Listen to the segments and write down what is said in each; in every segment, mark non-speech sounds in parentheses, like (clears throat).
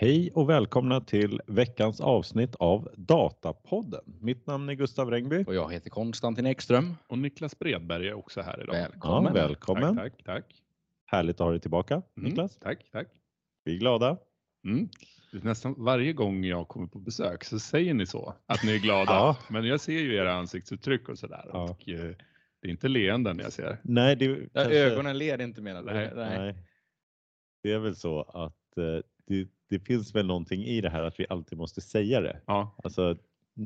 Hej och välkomna till veckans avsnitt av Datapodden. Mitt namn är Gustav Rengby. Och jag heter Konstantin Ekström. Och Niklas Bredberg är också här idag. Välkommen. Ja, välkommen. Tack, tack, tack. Härligt att ha dig tillbaka, Mm, Niklas. Tack, tack. Vi är glada. Mm. Nästan varje gång jag kommer på besök så säger ni så, att ni är glada. (laughs) Ja. Men jag ser ju era ansiktsuttryck och sådär. Ja. Och, eh, det är inte leenden jag ser. Nej, det, kanske- Ögonen ler inte menar du? Nej. nej. det är väl så att eh, det, det finns väl någonting i det här att vi alltid måste säga det. Ja. Alltså,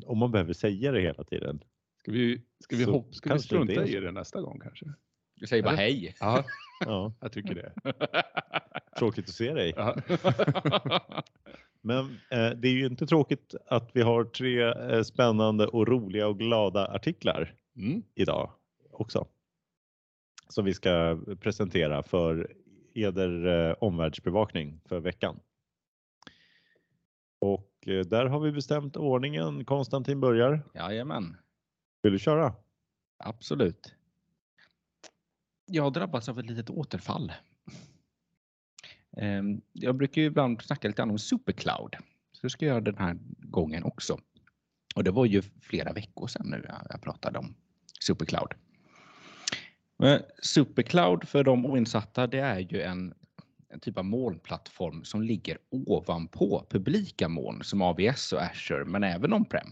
om man behöver säga det hela tiden. Ska vi, ska vi, hopp, ska vi det strunta är i det nästa gång kanske? Du säger bara hej. Ja, (laughs) Ja, jag tycker det. (laughs) tråkigt att se dig. Ja. (laughs) Men eh, det är ju inte tråkigt att vi har tre eh, spännande och roliga och glada artiklar Mm. idag också. Som vi ska presentera för eder eh, omvärldsbevakning för veckan. Och eh, där har vi bestämt ordningen. Konstantin börjar. Jajamän, Vill du köra? absolut. Jag har drabbats av ett litet återfall. Ehm, Jag brukar ju ibland snacka lite om Supercloud. Så ska jag göra den här gången också. Och det var ju flera veckor sedan nu jag- jag pratade om Supercloud. Men Supercloud för de oinsatta det är ju en, en typ av molnplattform som ligger ovanpå publika moln som AVS och Azure men även on-prem.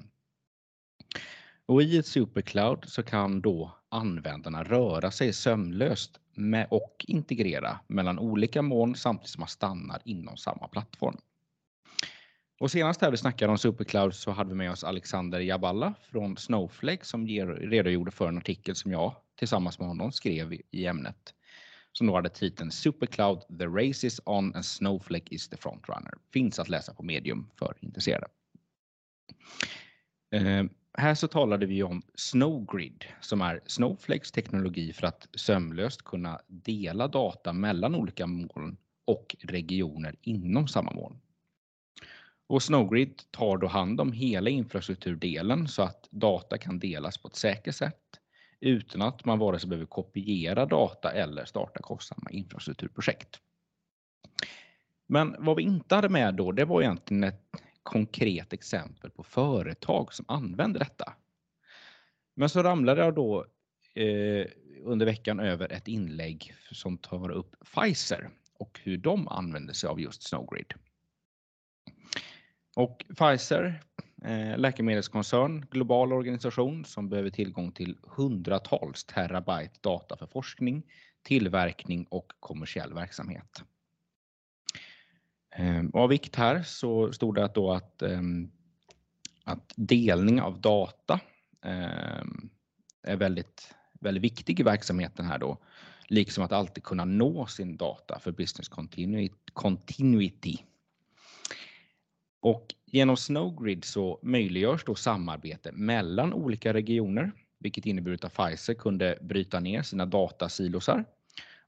Och i ett Supercloud så kan då användarna röra sig sömlöst med och integrera mellan olika moln samtidigt som man stannar inom samma plattform. Och senast här vi snackade om Supercloud så hade vi med oss Alexander Jaballa från Snowflake som ger, redogjorde för en artikel som jag tillsammans med honom skrev i, i ämnet. Som då hade titeln Supercloud, the race is on and Snowflake is the frontrunner. Finns att läsa på medium för intresserade. Eh, här så talade vi om Snowgrid som är Snowflakes teknologi för att sömlöst kunna dela data mellan olika moln och regioner inom samma moln. Och Snowgrid tar då hand om hela infrastrukturdelen så att data kan delas på ett säkert sätt utan att man vare sig behöver kopiera data eller starta kostsamma infrastrukturprojekt. Men vad vi inte hade med då, det var egentligen ett konkret exempel på företag som använder detta. Men så ramlade jag då eh, under veckan över ett inlägg som tar upp Pfizer och hur de använder sig av just Snowgrid. Och Pfizer, Eh, läkemedelskoncern, global organisation som behöver tillgång till hundratals terabyte data för forskning, tillverkning och kommersiell verksamhet. Eh, av vikt här så stod det att, då att, ehm, att delning av data ehm, är väldigt, väldigt viktig i verksamheten här då. Liksom att alltid kunna nå sin data för business continuity. Och genom Snowgrid så möjliggörs då samarbete mellan olika regioner, vilket inneburit att Pfizer kunde bryta ner sina datasilosar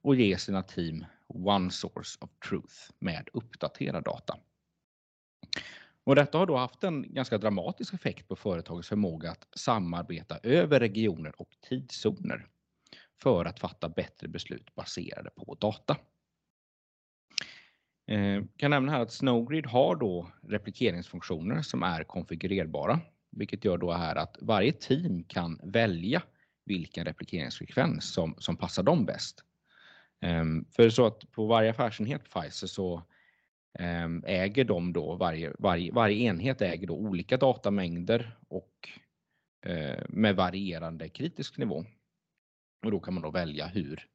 och ge sina team one source of truth med uppdaterad data. Och detta har då haft en ganska dramatisk effekt på företagets förmåga att samarbeta över regioner och tidszoner för att fatta bättre beslut baserade på data. Eh, kan nämna här att Snowgrid har då replikeringsfunktioner som är konfigurerbara, vilket gör då här att varje team kan välja vilken replikeringsfrekvens som, som passar dem bäst. Ehm, för så att på varje affärsenhet Pfizer så ehm, äger de då varje, varje, varje enhet äger då olika datamängder och eh, med varierande kritisk nivå. Och då kan man då välja hur,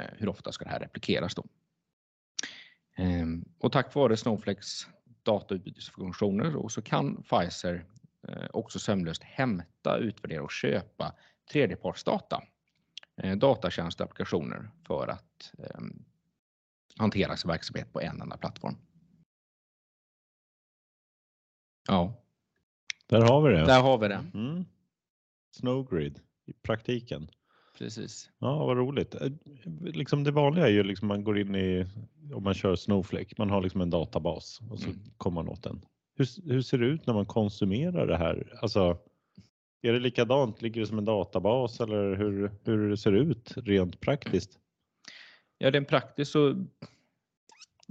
eh, hur ofta ska det här replikeras då. Och tack vare Snowflakes datautbytesfunktioner så kan Pfizer eh, också sömlöst hämta, utvärdera och köpa tredjepartsdata, eh, datatjänster och applikationer för att eh, hantera sin verksamhet på en enda plattform. Ja, Där har vi det. där har vi det. Mm. Snowgrid i praktiken. Precis. Ja, vad roligt. Eh, Liksom det vanliga är ju liksom man går in i, om man kör Snowflake, man har liksom en databas och så Mm. kommer man åt den. Hur, hur ser det ut när man konsumerar det här? Alltså, är det likadant? Ligger det som en databas eller hur, hur ser det ut rent praktiskt? Ja, rent praktiskt så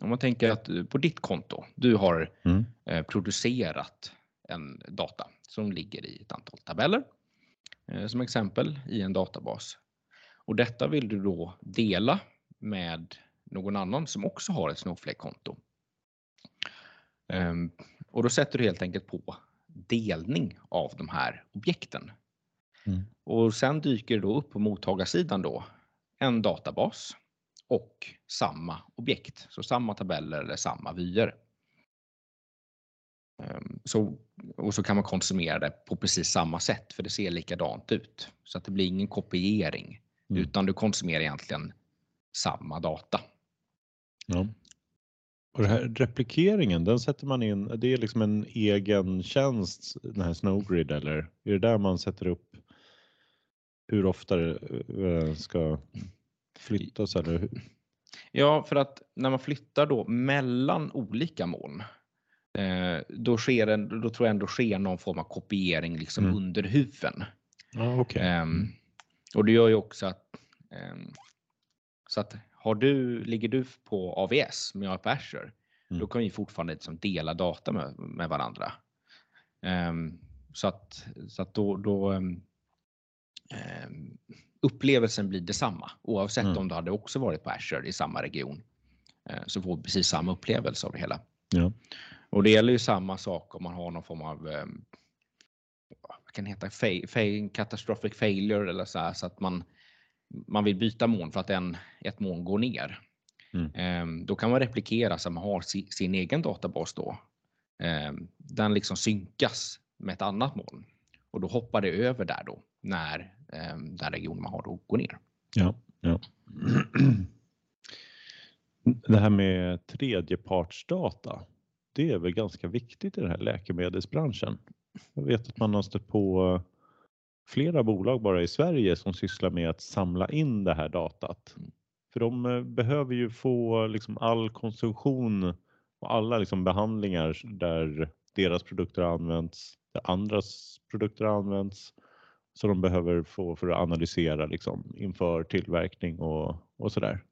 Om man tänker att eh, på ditt konto, du har Mm. eh, producerat en data som ligger i ett antal tabeller. Eh, som exempel i en databas. Och detta vill du då dela med någon annan som också har ett Snowflake-konto. Ehm, och då sätter du helt enkelt på delning av de här objekten. Mm. Och sen dyker det då upp på mottagarsidan då en databas och samma objekt, så samma tabeller eller samma vyer. Ehm, Så, och så kan man konsumera det på precis samma sätt för det ser likadant ut. Så att det blir ingen kopiering Mm. utan du konsumerar egentligen samma data. Ja. Och det här replikeringen, den sätter man in, det är liksom en egen tjänst, den här Snowgrid eller är det där man sätter upp hur ofta det eh, ska flyttas eller hur? Ja, för att när man flyttar då mellan olika moln, då, sker en, då tror jag ändå sker någon form av kopiering liksom Mm. under huven. Ja, okej. Ehm, och det gör ju också att ehm, så att har du, ligger du på AVS men jag är på Azure, Mm. då kan vi fortfarande liksom dela data med, med varandra. Ehm, så att, så att då, då ehm, upplevelsen blir detsamma oavsett Mm. om du hade också varit på Azure i samma region. Eh, så får vi precis samma upplevelse av det hela. Ja. Och det gäller ju samma sak om man har någon form av ehm, vad kan det heta, fa- fa- catastrophic failure eller så här, så att man, man vill byta moln för att en, ett moln går ner. Mm. Ehm, då kan man replikera så att man har si, sin egen databas då. Ehm, den liksom synkas med ett annat moln och då hoppar det över där då när ehm, den region man har då går ner. Ja, ja. (clears throat) Det här med tredjepartsdata, det är väl ganska viktigt i den här läkemedelsbranschen. Jag vet att man har stött på flera bolag bara i Sverige som sysslar med att samla in det här datat. För de eh, behöver ju få liksom all konsumtion och alla liksom behandlingar där deras produkter används, där andras produkter används. Så de behöver få för att analysera liksom inför tillverkning och, och sådär.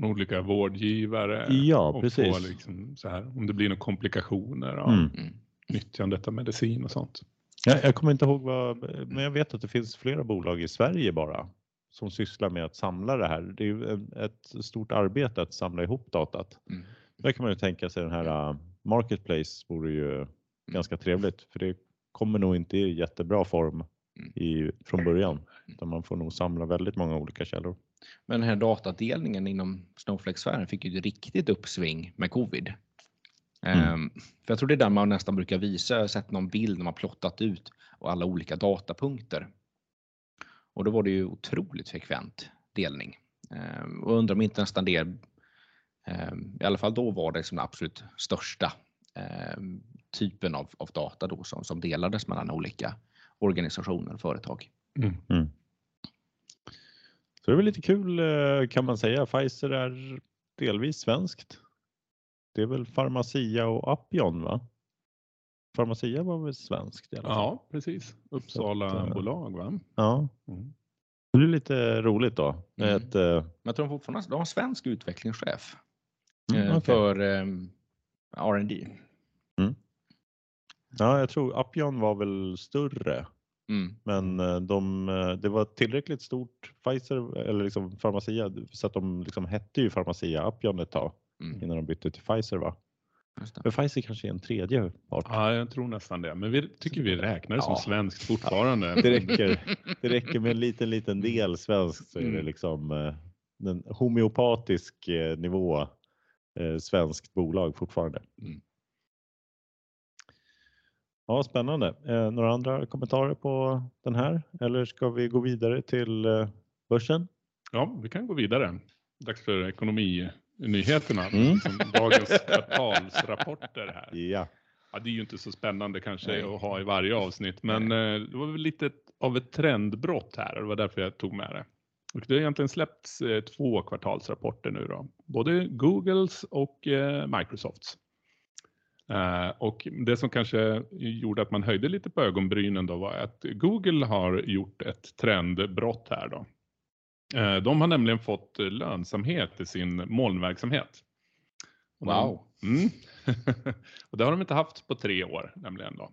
Från olika vårdgivare. Ja, och precis. Få liksom så här, om det blir några komplikationer av Mm. Mm. nyttjandet av medicin och sånt. Jag, jag kommer inte ihåg vad, men jag vet att det finns flera bolag i Sverige bara som sysslar med att samla det här. Det är ju ett stort arbete att samla ihop datat. Mm. Där kan man ju tänka sig den här uh, Marketplace vore ju ganska trevligt för det kommer nog inte i jättebra form Mm. i, från början. Utan man får nog samla väldigt många olika källor. Men den här datadelningen inom Snowflake-sfären fick ju ett riktigt uppsving med covid. Mm. Ehm, för jag tror det är där man nästan brukar visa, jag har sett någon bild när man plottat ut och alla olika datapunkter. Och då var det ju otroligt frekvent delning. Ehm, och undrar om inte nästan det, ehm, i alla fall då var det som den absolut största typen av, av data då som, som delades mellan olika organisationer och företag. Mm. Så det är väl lite kul eh, kan man säga. Pfizer är delvis svenskt. Det är väl Pharmacia och Appion va? Pharmacia var väl svenskt i alla fall? Ja, precis. Uppsala eh, bolag va? Ja. Mm. Det blir lite roligt då. Mm. ett, eh, Men jag tror de fortfarande de har en svensk utvecklingschef Mm, okej. för ehm, R&D. ja, jag tror Appion var väl större. Mm. Men eh, de, eh, det var tillräckligt stort Pfizer eller liksom Pharmacia så att de liksom hette ju Pharmacia Appion ett tag Mm. innan de bytte till Pfizer va? Men Pfizer kanske är en tredje part. Ja, jag tror nästan det. Men vi tycker vi räknar det som Ja. svenskt fortfarande. (laughs) Det räcker, det räcker med en liten, liten del svenskt så är det Mm. liksom eh, en homeopatisk nivå eh, svenskt bolag fortfarande. Mm. Ja, spännande. Eh, några andra kommentarer på den här eller ska vi gå vidare till eh, börsen? Ja, vi kan gå vidare. Dags för ekonominyheterna. Mm. (laughs) Dagens kvartalsrapporter här. Ja, Ja, det är ju inte så spännande kanske Nej. att ha i varje avsnitt, men eh, det var väl lite av ett trendbrott här och det var därför jag tog med det. Och det har egentligen släppts eh, två kvartalsrapporter nu då, både Googles och eh, Microsofts. Eh, och det som kanske gjorde att man höjde lite på ögonbrynen då var att Google har gjort ett trendbrott här då. Eh, de har nämligen fått lönsamhet i sin molnverksamhet. Wow. Mm. (laughs) och det har de inte haft på tre år nämligen. Då.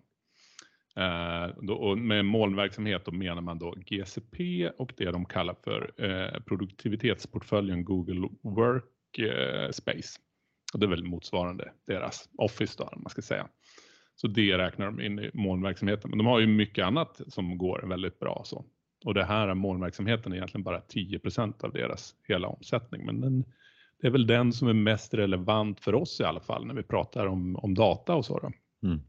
Eh, då, och med molnverksamhet då menar man då GCP och det de kallar för produktivitetsportföljen Google Workspace. Och det är väl motsvarande deras Office då, man ska säga. Så det räknar de in i molnverksamheten. Men de har ju mycket annat som går väldigt bra. Så. Och det här är molnverksamheten är egentligen bara 10% av deras hela omsättning. Men den, det är väl den som är mest relevant för oss i alla fall när vi pratar om, om data och så. Mm.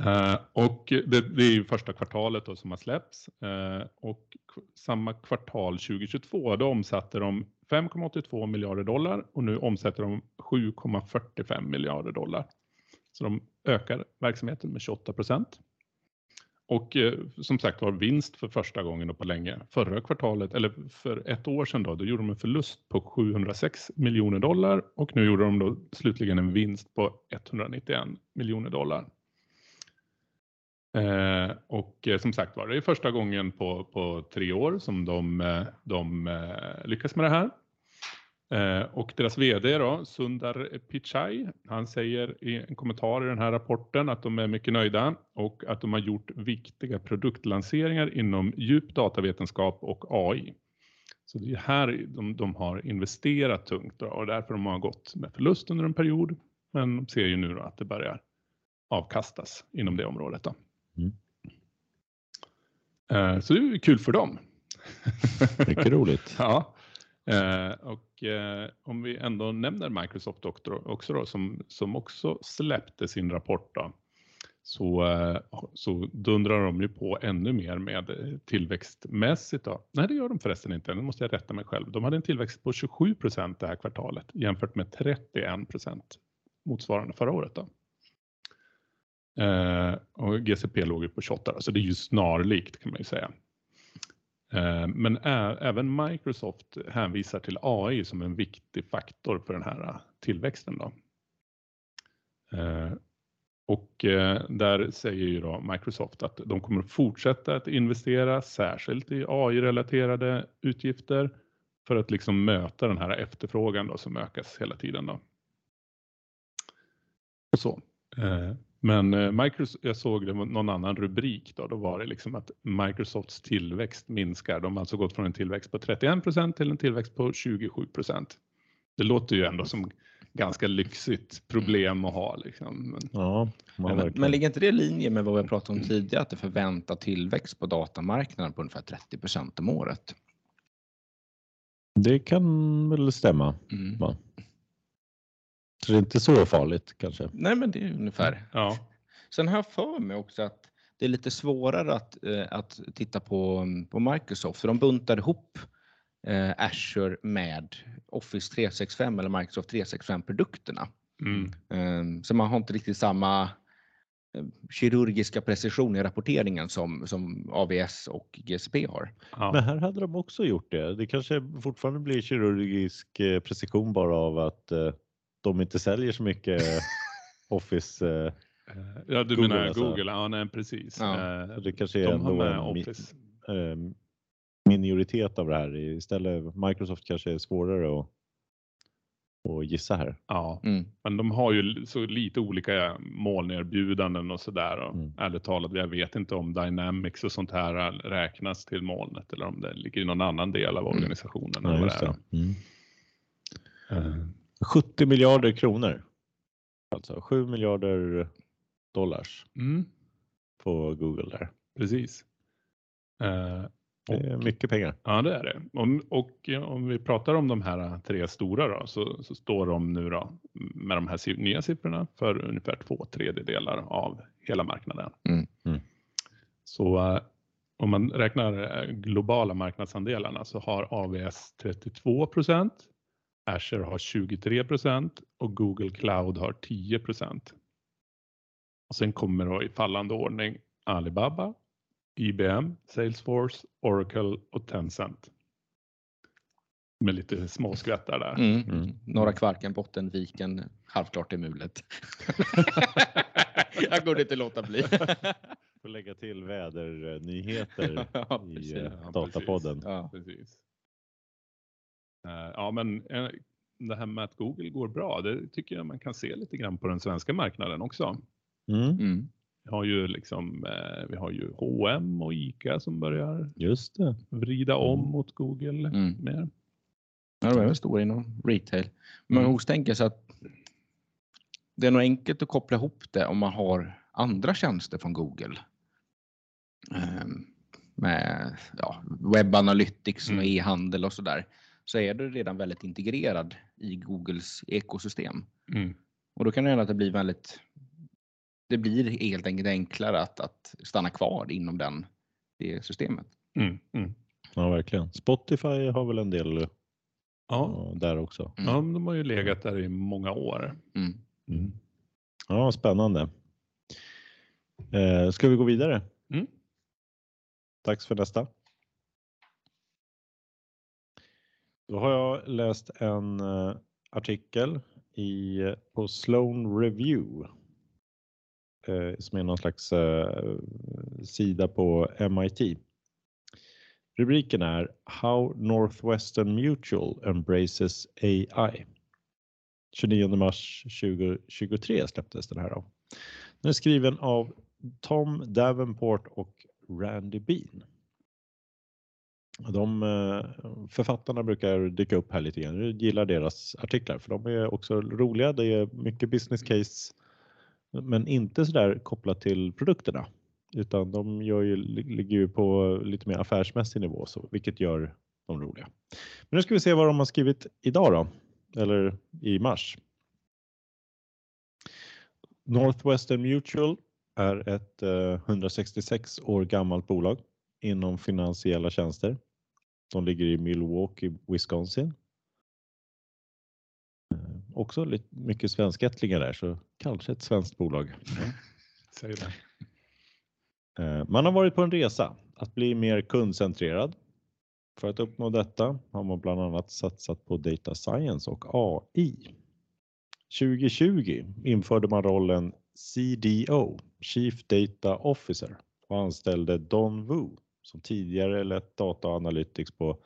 Eh, och det, det är ju första kvartalet då som har släppts eh, och samma kvartal 2022 då omsatte de 5,82 miljarder dollar och nu omsätter de 7,45 miljarder dollar. Så de ökar verksamheten med 28 procent. Och eh, som sagt var vinst för första gången på länge. Förra kvartalet, eller för ett år sedan då, då gjorde de en förlust på 706 miljoner dollar och nu gjorde de då slutligen en vinst på 191 miljoner dollar. Eh, och eh, som sagt var, det är första gången på, på tre år som de, eh, de eh, lyckas med det här. Eh, och deras VD då, Sundar Pichai, han säger i en kommentar i den här rapporten att de är mycket nöjda och att de har gjort viktiga produktlanseringar inom djup datavetenskap och AI. Så det är här de, de har investerat tungt då, och därför de har gått med förlust under en period. Men de ser ju nu då att det börjar avkastas inom det området. Då. Mm. Eh, Så det är kul för dem. (laughs) Mycket roligt. (laughs) Ja, eh, och eh, om vi ändå nämner Microsoft också, då, som, som också släppte sin rapport då, så, så dundrar de ju på ännu mer med tillväxtmässigt. Då. Nej, det gör de förresten inte. Nu måste jag rätta mig själv. De hade en tillväxt på 27 procent det här kvartalet jämfört med 31 procent motsvarande förra året. Då. Eh, och GCP låg ju på 28, så det är ju snarlikt kan man ju säga. Eh, Men ä- även Microsoft hänvisar till AI som en viktig faktor för den här tillväxten. Då. Eh, Och eh, där säger ju då Microsoft att de kommer att fortsätta att investera särskilt i AI-relaterade utgifter för att liksom möta den här efterfrågan då som ökas hela tiden. Då. Och så. Eh, men eh, Microsoft, jag såg det någon annan rubrik då, då var det liksom att Microsofts tillväxt minskar. De har alltså gått från en tillväxt på 31 procent till en tillväxt på 27 procent. Det låter ju ändå som ganska lyxigt problem att ha. Liksom. Men, Ja, man Men, men ligger inte det i linje med vad vi har pratat om tidigare, att det förväntar tillväxt på datamarknaden på ungefär 30 procent om året? Det kan väl stämma. Mm. Så det är inte så farligt kanske. Nej, men det är ungefär. ja, Sen har jag för mig också att det är lite svårare att, eh, att titta på, på Microsoft, för de buntar ihop eh, Azure med Office 365 eller Microsoft 365-produkterna. mm, Eh, så man har inte riktigt samma eh, kirurgiska precision i rapporteringen som, som AVS och GCP har. ja. Men här hade de också gjort det. Det kanske fortfarande blir kirurgisk precision bara av att eh, de inte säljer så mycket Office. Eh, Eh, Ja, du Google menar alltså. Google? Ja, nej, precis. Ja. Eh, det kanske är De har med en mi- Office. eh, minoritet av det här. Istället Microsoft kanske är svårare att, att gissa här. Ja, Mm. men de har ju så lite olika molnerbjudanden och sådär. Och Mm. Ärligt talat, jag vet inte om Dynamics och sånt här räknas till molnet eller om det ligger i någon annan del av organisationen. eller Ja, vad just det det. Mm. Är. Eh, 70 miljarder kronor. Alltså 7 miljarder dollars Mm, på Google där. precis. Eh, Det är mycket pengar. Ja, det är det. Om, och eh, om vi pratar om de här tre stora då, så, så står de nu då med de här nya siffrorna för ungefär två tredjedelar av hela marknaden. Mm. Mm. Så eh, om man räknar eh, globala marknadsandelarna så har AVS 32 procent, Azure har 23 procent och Google Cloud har 10 procent. Och sen kommer då i fallande ordning Alibaba, IBM, Salesforce, Oracle och Tencent. Med lite småskrattar där. Mm. Mm. Norra Kvarken, Bottenviken, halvklart i mulet. (laughs) jag kunde inte låta bli. Får lägga till vädernyheter (laughs) Ja, i precis. eh, Ja, Datapodden. Ja. Precis. Eh, Ja, men eh, det här med att Google går bra, det tycker jag man kan se lite grann på den svenska marknaden också. Mm, Mm. Vi har ju liksom, eh, vi har ju H&M och ICA som börjar just det. vrida om Mm. mot Google Mm. mer. Ja, de är väl stora inom retail. Men Mm. hos tänker sig att det är nog enkelt att koppla ihop det om man har andra tjänster från Google. Ehm, Med ja, webb analytics och Mm. e-handel och sådär. Så är det redan väldigt integrerad i Googles ekosystem. Mm. Och då kan det hända att det blir väldigt det blir helt enkelt enklare att, att stanna kvar inom den, det systemet. Mm. Mm. Ja, verkligen. Spotify har väl en del Ja. ja, där också. Mm. ja, de har ju legat där i många år. Mm. Mm. Ja, spännande. Eh, ska vi gå vidare? Mm. Dags för nästa. Då har jag läst en eh, artikel i, eh, på Sloan Review. Eh, som är någon slags eh, sida på MIT. Rubriken är How Northwestern Mutual Embraces AI. 29 mars 2023 släpptes den här av. Den är skriven av Tom Davenport och Randy Bean. De eh, författarna brukar dyka upp här lite grann. Jag gillar deras artiklar för de är också roliga. Det är mycket business case men inte så där kopplat till produkterna utan de gör ju, ligger ju på lite mer affärsmässig nivå så, vilket gör dem roliga. Men nu ska vi se vad de har skrivit idag då, eller i mars. Northwestern Mutual är ett eh, 166 år gammalt bolag inom finansiella tjänster. De ligger i Milwaukee, Wisconsin. Eh, Också lite mycket svenskättlingar där så kanske ett svenskt bolag. (laughs) Säg det. Eh, Man har varit på en resa att bli mer kundcentrerad. För att uppnå detta har man bland annat satsat på data science och AI. 2020 införde man rollen CDO, Chief Data Officer och anställde Don Wu som tidigare lett data och analytics på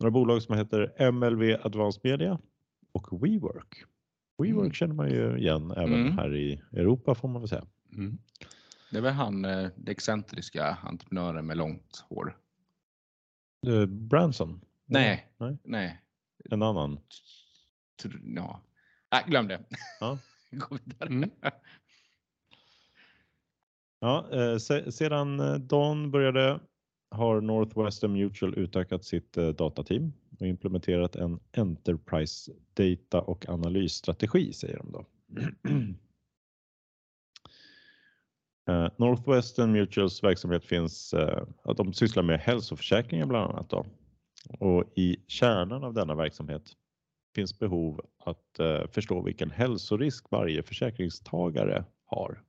några bolag som heter MLV Advanced Media och WeWork. WeWork Mm. känner man ju igen även Mm. här i Europa får man väl säga. Mm. Det är väl han, eh, den excentriska entreprenören med långt hår? Eh, Branson? Nej. Nej, Nej. en annan. Ja. Nej, glöm det. Ja. (laughs) Gå vidare. Mm. Ja, eh, se, sedan Don började har Northwestern Mutual utökat sitt eh, datateam och implementerat en Enterprise data och analysstrategi säger de då. (clears throat) Eh, Northwestern Mutuals verksamhet finns, eh, att de sysslar med hälsoförsäkringar bland annat då. Och i kärnan av denna verksamhet finns behov att förstå vilken hälsorisk varje försäkringstagare har.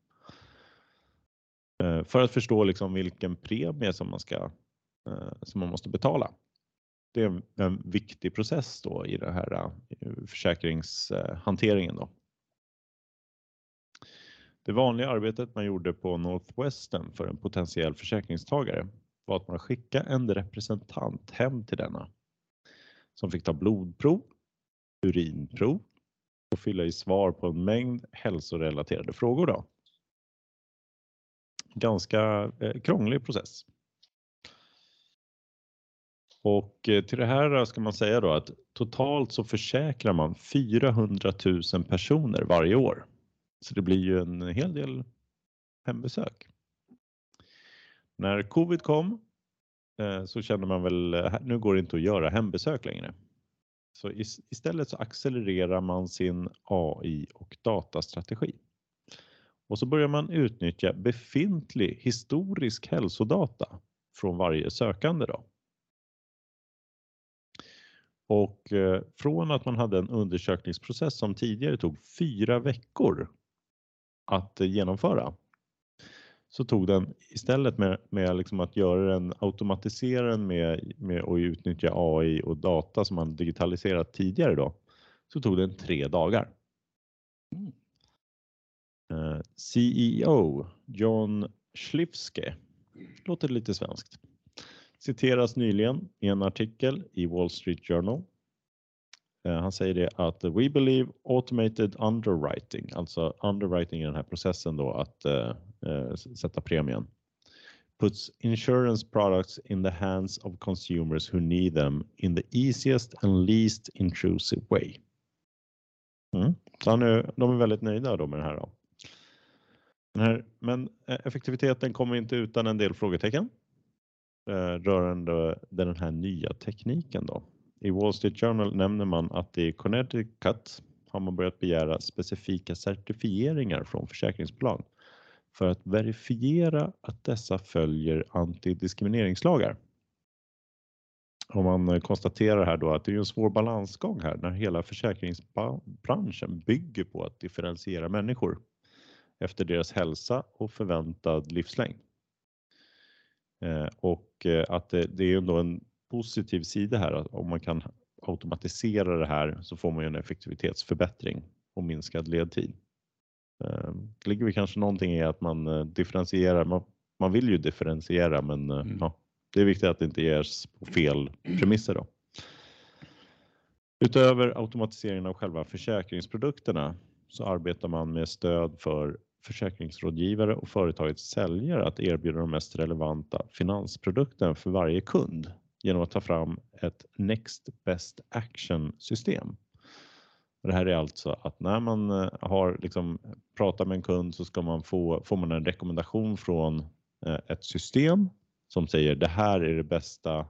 Eh, för att förstå liksom vilken premie som man ska eh, som man måste betala. Det är en, viktig process då i den här eh, försäkringshanteringen då. Det vanliga arbetet man gjorde på Northwestern för en potentiell försäkringstagare var att man skickade en representant hem till denna som fick ta blodprov, urinprov och fylla i svar på en mängd hälsorelaterade frågor. Då. Ganska eh, krånglig process. Och eh, till det här ska man säga då att totalt så försäkrar man 400 000 personer varje år. Så det blir ju en hel del hembesök. När covid kom eh, så kände man väl nu går det inte att göra hembesök längre. Så istället så accelererar man sin AI och datastrategi. Och så börjar man utnyttja befintlig historisk hälsodata från varje sökande. Då. Och eh, från att man hade en undersökningsprocess som tidigare tog fyra veckor att eh, genomföra så tog den istället med, med liksom att göra den, automatisera den med, med att utnyttja AI och data som man digitaliserat tidigare då, så tog den tre dagar. Mm. Eh, CEO John Schlifske, låter lite svenskt, citeras nyligen i en artikel i Wall Street Journal. Eh, han säger det att we believe automated underwriting, alltså underwriting i den här processen då att uh, uh, sätta premien, puts insurance products in the hands of consumers who need them in the easiest and least intrusive way. Mm. Så han är, de är väldigt nöjda då med det här. Då. Här men eh, effektiviteten kommer inte utan en del frågetecken eh, rörande den här nya tekniken då. I Wall Street Journal nämner man att i Connecticut har man börjat begära specifika certifieringar från försäkringsbolag för att verifiera att dessa följer antidiskrimineringslagar. Och man konstaterar här då att det är en svår balansgång här när hela försäkringsbranschen bygger på att differentiera människor efter deras hälsa och förväntad livslängd. Eh, och eh, att det, det är ändå en positiv sida här. Om man kan automatisera det här så får man ju en effektivitetsförbättring och minskad ledtid. Det ligger väl kanske någonting i att man eh, differentierar. Man, man vill ju differentiera men eh, mm. ja, det är viktigt att det inte ges på fel premisser. Då. Utöver automatiseringen av själva försäkringsprodukterna så arbetar man med stöd för försäkringsrådgivare och företagets säljare att erbjuda de mest relevanta finansprodukten för varje kund genom att ta fram ett Next Best Action system. Det här är alltså att när man eh, har liksom pratat med en kund så ska man få, får man en rekommendation från eh, ett system som säger det här är det bästa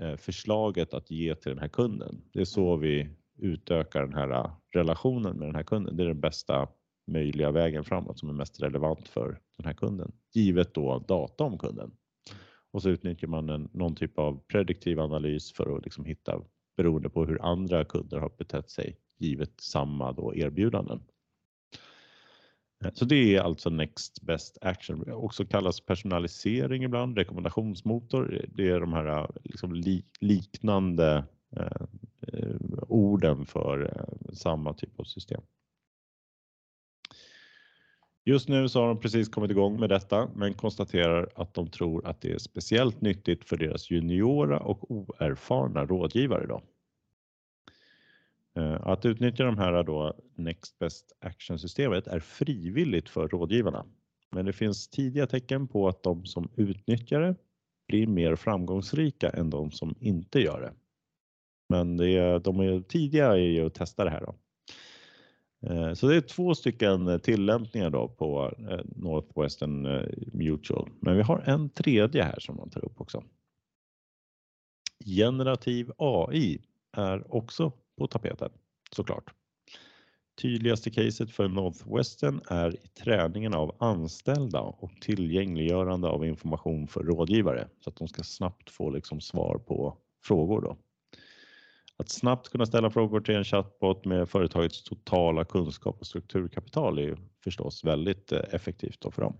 eh, förslaget att ge till den här kunden. Det är så vi utökar den här relationen med den här kunden. Det är den bästa möjliga vägen framåt som är mest relevant för den här kunden. Givet då data om kunden. Och så utnyttjar man en, någon typ av prediktiv analys för att liksom hitta beroende på hur andra kunder har betett sig givet samma då erbjudanden. Så det är alltså Next Best Action, också kallas personalisering ibland, rekommendationsmotor. Det är de här liksom liknande eh, eh, orden för eh, samma typ av system. Just nu så har de precis kommit igång med detta men konstaterar att de tror att det är speciellt nyttigt för deras juniora och oerfarna rådgivare. Då. Eh, att utnyttja de här då Next Best Action-systemet är frivilligt för rådgivarna. Men det finns tidiga tecken på att de som utnyttjar det blir mer framgångsrika än de som inte gör det. Men det är, de är tidiga i att testa det här. Då. Eh, så det är två stycken eh, tillämpningar då på eh, Northwestern Mutual. Men vi har en tredje här som man tar upp också. Generativ AI är också på tapeten såklart. Tydligaste caset för Northwestern är i träningen av anställda och tillgängliggörande av information för rådgivare så att de ska snabbt få liksom svar på frågor. Då. Att snabbt kunna ställa frågor till en chatbot med företagets totala kunskap och strukturkapital är ju förstås väldigt eh, effektivt för dem.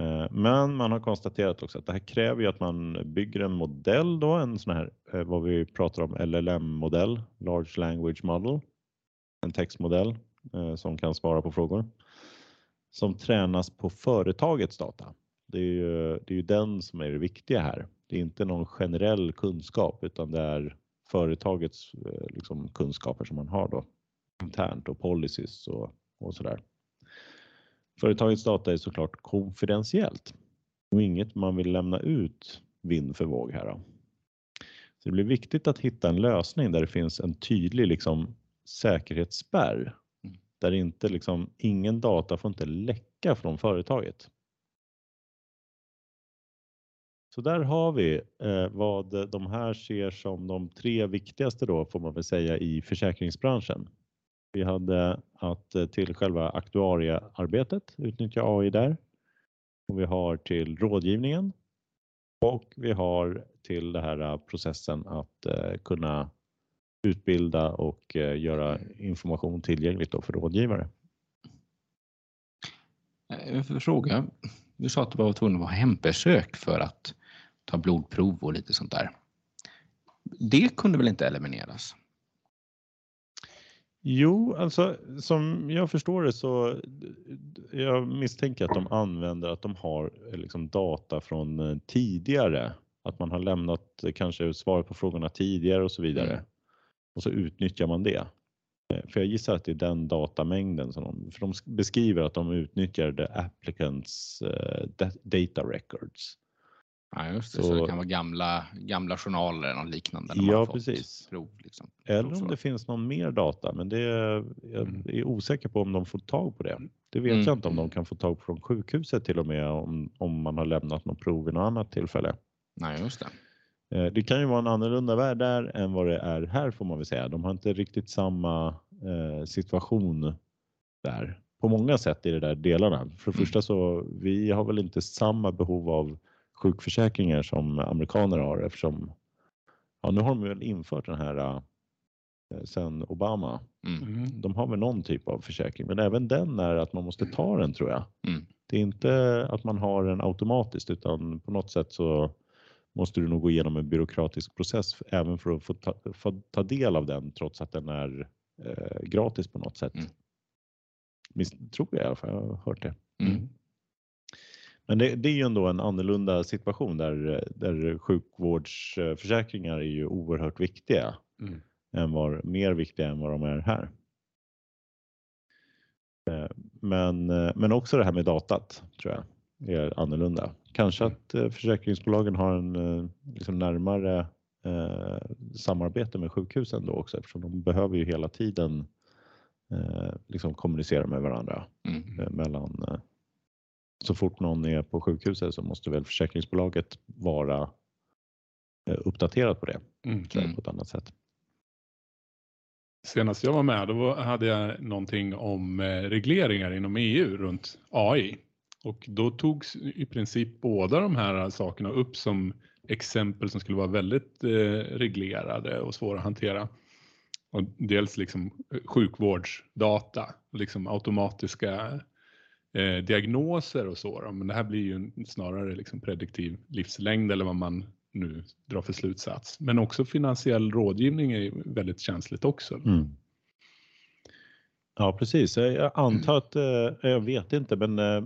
Eh, men man har konstaterat också att det här kräver ju att man bygger en modell då, en sån här eh, vad vi pratar om LLM-modell, Large Language Model, en textmodell som kan svara på frågor som tränas på företagets data. Det är ju, det är ju den som är det viktiga här. Det är inte någon generell kunskap utan det är företagets eh, liksom, kunskaper som man har då internt och policies och, och där. Företagets data är såklart konfidentiellt och inget man vill lämna ut vind för våg här. Då. Så det blir viktigt att hitta en lösning där det finns en tydlig liksom, säkerhetsspärr mm. där inte liksom, ingen data får inte läcka från företaget. Så där har vi eh, vad de här ser som de tre viktigaste då får man väl säga i försäkringsbranschen. Vi hade att eh, till själva aktuariearbetet utnyttja AI där. Och vi har till rådgivningen och vi har till den här eh, processen att eh, kunna utbilda och eh, göra information tillgängligt då för rådgivare. Eh, en fråga. Du sa att du var tvungen att vara hembesök för att ta blodprov och lite sånt där. Det kunde väl inte elimineras? Jo, alltså som jag förstår det så jag misstänker att de använder att de har liksom data från eh, tidigare. Att man har lämnat kanske svar på frågorna tidigare och så vidare. Mm. och så utnyttjar man det. Eh, För jag gissar att det är den datamängden som de, för de beskriver att de utnyttjar the applicants eh, da- data records. Ja, just det. Så, Så- det kan vara gamla, gamla journaler eller liknande. Ja, precis. Prov, liksom. Eller om det finns någon mer data, men det är, jag Mm. är osäker på om de får tag på det. Det vet Mm. jag inte om de kan få tag på från sjukhuset till och med om, om man har lämnat något prov vid något annat tillfälle. Nej, just det. Eh, Det kan ju vara en annorlunda värld där än vad det är här får man väl säga. De har inte riktigt samma eh, situation där på många sätt i de där delarna. För det Mm. första så vi har väl inte samma behov av sjukförsäkringar som amerikaner har eftersom ja, nu har de väl infört den här eh, sen Obama. Mm. Mm. De har väl någon typ av försäkring, men även den är att man måste ta den tror jag. Mm. Det är inte att man har den automatiskt utan på något sätt så måste du nog gå igenom en byråkratisk process även för att få ta, få ta del av den trots att den är eh, gratis på något sätt. Mm. Tror jag i alla fall, jag har hört det. Mm. Men det, det är ju ändå en annorlunda situation där, där sjukvårdsförsäkringar är ju oerhört viktiga. Mm. Än vad, mer viktiga än vad de är här. Eh, Men, eh, men också det här med datat tror jag är annorlunda. Kanske Mm. att eh, försäkringsbolagen har en liksom närmare eh, samarbete med sjukhusen då också eftersom de behöver ju hela tiden eh, liksom kommunicera med varandra. Mm. Eh, mellan, så fort någon är på sjukhuset så måste väl försäkringsbolaget vara eh, uppdaterat på det Mm. jag, Mm. på ett annat sätt. Senast jag var med då hade jag någonting om eh, regleringar inom EU runt AI. Och då togs i princip båda de här sakerna upp som exempel som skulle vara väldigt eh, reglerade och svåra att hantera. Och dels liksom sjukvårdsdata, liksom automatiska eh, diagnoser och så. Då. Men det här blir ju en- snarare liksom prediktiv livslängd eller vad man nu drar för slutsats. Men också finansiell rådgivning är väldigt känsligt också. Mm. Ja precis, jag antar att, eh, jag vet inte men eh,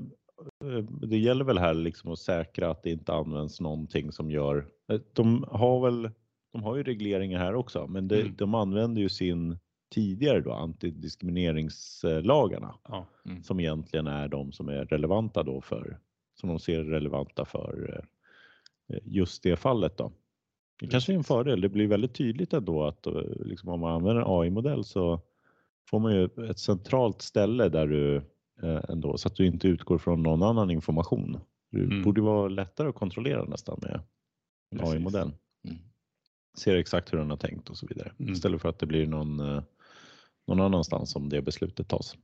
det gäller väl här liksom att säkra att det inte används någonting som gör, de har väl, de har ju regleringar här också men det, Mm. de använder ju sin tidigare då antidiskrimineringslagarna Ja. Mm. som egentligen är de som är relevanta då för, som de ser relevanta för eh, just det fallet då. Det kanske är en fördel. Det blir väldigt tydligt ändå att eh, liksom om man använder en AI-modell så får man ju ett centralt ställe där du eh, ändå så att du inte utgår från någon annan information. Det Mm. borde vara lättare att kontrollera nästan med en. AI-modell. Mm. Ser exakt hur den har tänkt och så vidare. Mm. Istället för att det blir någon, eh, någon annanstans som det beslutet tas.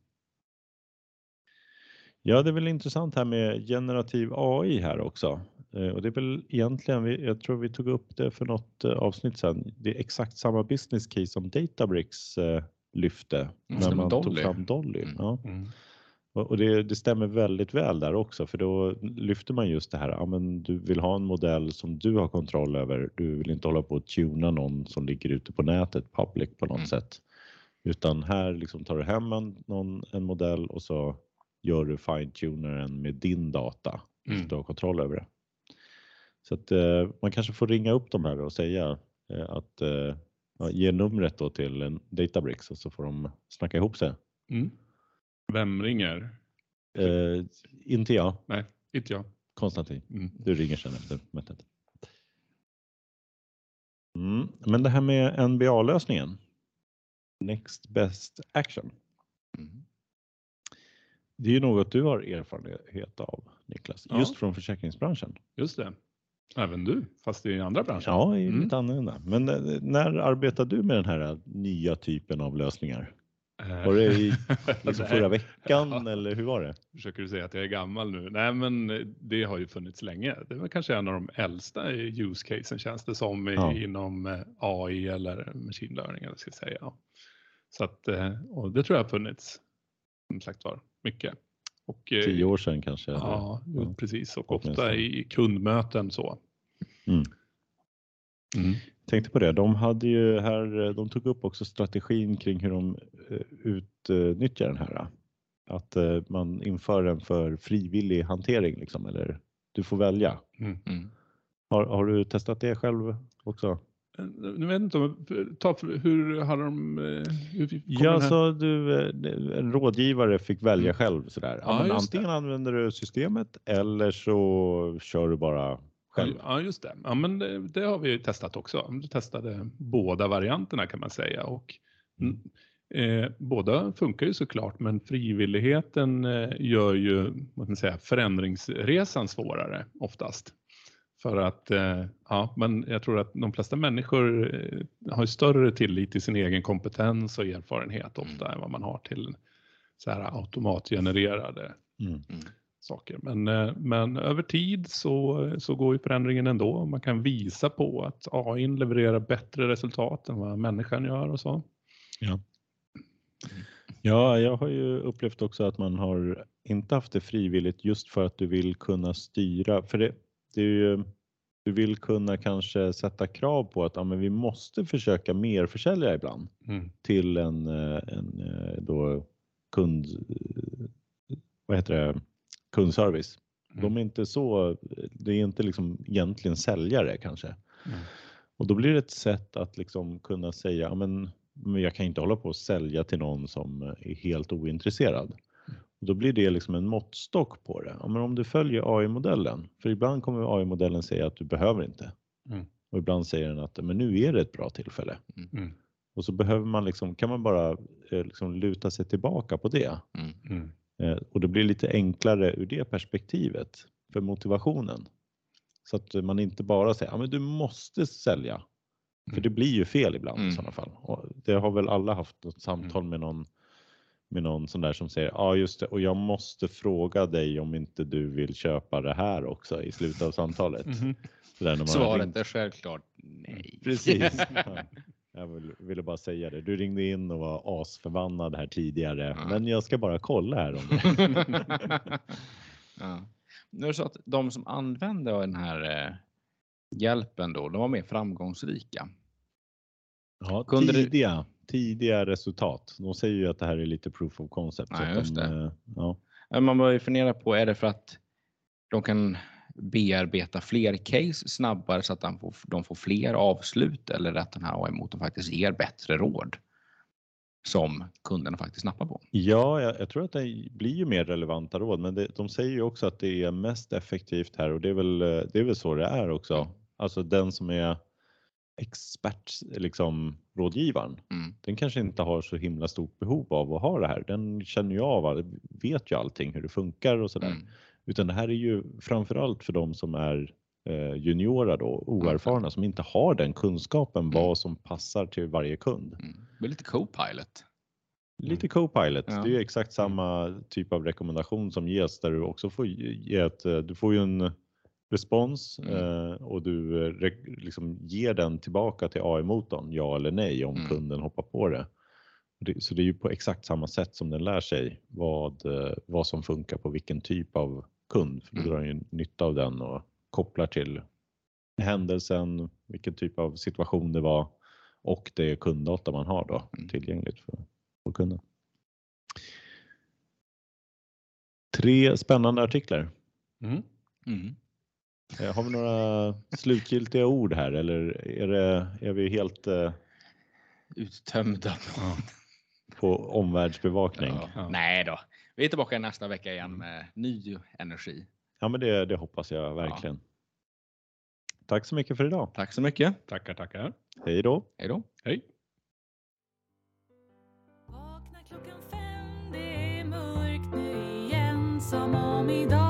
Ja, det är väl intressant här med generativ AI här också. Eh, Och det är väl egentligen, vi- jag tror vi tog upp det för något eh, avsnitt sedan. Det är exakt samma business case som Databricks eh, lyfte när stämmer, man tog Dolly. fram Dolly. Mm. Ja. Mm. Och och det, det stämmer väldigt väl där också för då lyfter man just det här, ja, men du vill ha en modell som du har kontroll över. Du vill inte hålla på att tuna någon som ligger ute på nätet, public på något Mm. sätt. Utan här liksom tar du hem en, någon, en modell och så gör du fine-tunaren med din data. Så Mm. att du har kontroll över det. Så att eh, man kanske får ringa upp dem här och säga eh, att eh, ja, ge numret då till en Databricks och så får de snacka ihop sig. Mm. Vem ringer? Eh, inte jag, Nej, inte jag. Konstantin. Mm. Du ringer sen efter mötet. Mm. Men det här med NBA-lösningen. Next best action. Mm. Det är ju något du har erfarenhet av Niklas, Ja. just från försäkringsbranschen. Just det. Även du, fast i andra branscher. Ja, i Mm. lite annorlunda. Men eh, när arbetar du med den här nya typen av lösningar? Eh, Var det i (laughs) liksom förra veckan Ja. eller hur var det? Försöker du säga att jag är gammal nu? Nej, men det har ju funnits länge. Det var kanske en av de äldsta use casen känns det som Ja. inom eh, AI eller machine learning eller ska jag säga. Så att, eh, och det tror jag har funnits som sagt var mycket. Och, eh, Tio år sedan kanske? Ja, Ja. precis. Och ofta i kundmöten så. Mm. Mm. tänkte på det. De hade ju här, de tog upp också strategin kring hur de eh, utnyttjar den här. Att man inför den för frivillig hantering liksom, eller du får välja. Mm. Mm. Har, har du testat det själv också? Nu vet inte om, ta, hur har de... eh, Hur Ja, så du, eh, en rådgivare fick välja Mm. själv sådär. Ja, Ja, antingen använder du systemet eller så kör du bara själv. Ja, just det. Ja, men det, det har vi ju testat också. Vi testade båda varianterna kan man säga. Och, mm, eh, båda funkar ju såklart, men frivilligheten eh, gör ju vad man säga, förändringsresan svårare oftast. För att, eh, ja, men jag tror att de flesta människor eh, har större tillit till sin egen kompetens och erfarenhet ofta än vad man har till så här automatgenererade Mm. saker. Men, eh, men över tid så, så går ju förändringen ändå. Man kan visa på att AI levererar bättre resultat än vad människan gör och så. Ja, jag har ju upplevt också att man har inte haft det frivilligt just för att du vill kunna styra. För det, ju, du vill kunna kanske sätta krav på att ja, men vi måste försöka mer försälja ibland till en, eh, en eh, då kund, vad heter det, kundservice. De är inte så, det är inte liksom egentligen säljare kanske. Mm. Och då blir det ett sätt att liksom kunna säga, men, men jag kan inte hålla på och sälja till någon som är helt ointresserad. Och då blir det liksom en måttstock på det. Ja, men om du följer AI-modellen, för ibland kommer AI-modellen säga att du behöver inte. Mm. Och ibland säger den att men nu är det ett bra tillfälle. Mm. Och så behöver man liksom, kan man bara eh, liksom luta sig tillbaka på det. Mm. Mm. Eh, och det blir lite enklare ur det perspektivet för motivationen. Så att man inte bara säger, ja men du måste sälja. För det blir ju fel ibland i Mm. sådana fall. Och det har väl alla haft något samtal med någon med någon sån där som säger, ja just det, och jag måste fråga dig om inte du vill köpa det här också i slutet av samtalet. Man har Svaret ringt- är självklart nej. Precis. (laughs) Ja. Jag vill, ville bara säga det. Du ringde in och var asförbannad här tidigare, Ja. men jag ska bara kolla här om det. (laughs) ja. Nu är det så att de som använde den här eh, hjälpen då, de var mer framgångsrika. Ja, Kunde du- tidiga, tidiga resultat. De säger ju att det här är lite proof of concept. att just de, eh, Ja. Man börjar ju fundera på, är det för att de kan bearbeta fler case snabbare så att de får, de får fler avslut eller att den här AI-motorn faktiskt ger bättre råd som kunderna faktiskt nappar på. Ja, jag, jag tror att det blir ju mer relevanta råd, men det, de säger ju också att det är mest effektivt här och det är väl, eh, det är väl så det är också. Alltså den som är expert, liksom rådgivaren, Mm. den kanske inte har så himla stort behov av att ha det här. Den känner ju av, vet ju allting hur det funkar och sådär. Mm. Utan det här är ju framförallt för de som är eh, juniora då, oerfarna, som inte har den kunskapen vad som passar till varje kund. Mm. Det blir lite co-pilot. Lite co-pilot, Ja. det är ju exakt samma typ av rekommendation som ges där du också får ge ett, eh, du får ju en respons Mm. eh, och du eh, liksom ger den tillbaka till AI-motorn, ja eller nej om Mm. kunden hoppar på det. Så det är ju på exakt samma sätt som den lär sig vad, eh, vad som funkar på vilken typ av kund. För då Mm. drar ju nytta av den och kopplar till händelsen, vilken typ av situation det var och det kunddata man har då Mm. tillgängligt för, för kunden. Tre spännande artiklar. Mm. Mm. Eh, Har vi några slutgiltiga ord här eller är, det, är vi helt eh, Uttömda. på omvärldsbevakning? Ja. Ja. Nej då. Vi är tillbaka nästa vecka igen med ny energi. Ja, men det, det hoppas jag verkligen. Tack så mycket för idag. Tack så mycket. Tackar, tackar. Hej då! Hej då. Hej. Vakna klockan fem, det är mörkt nu igen Som om idag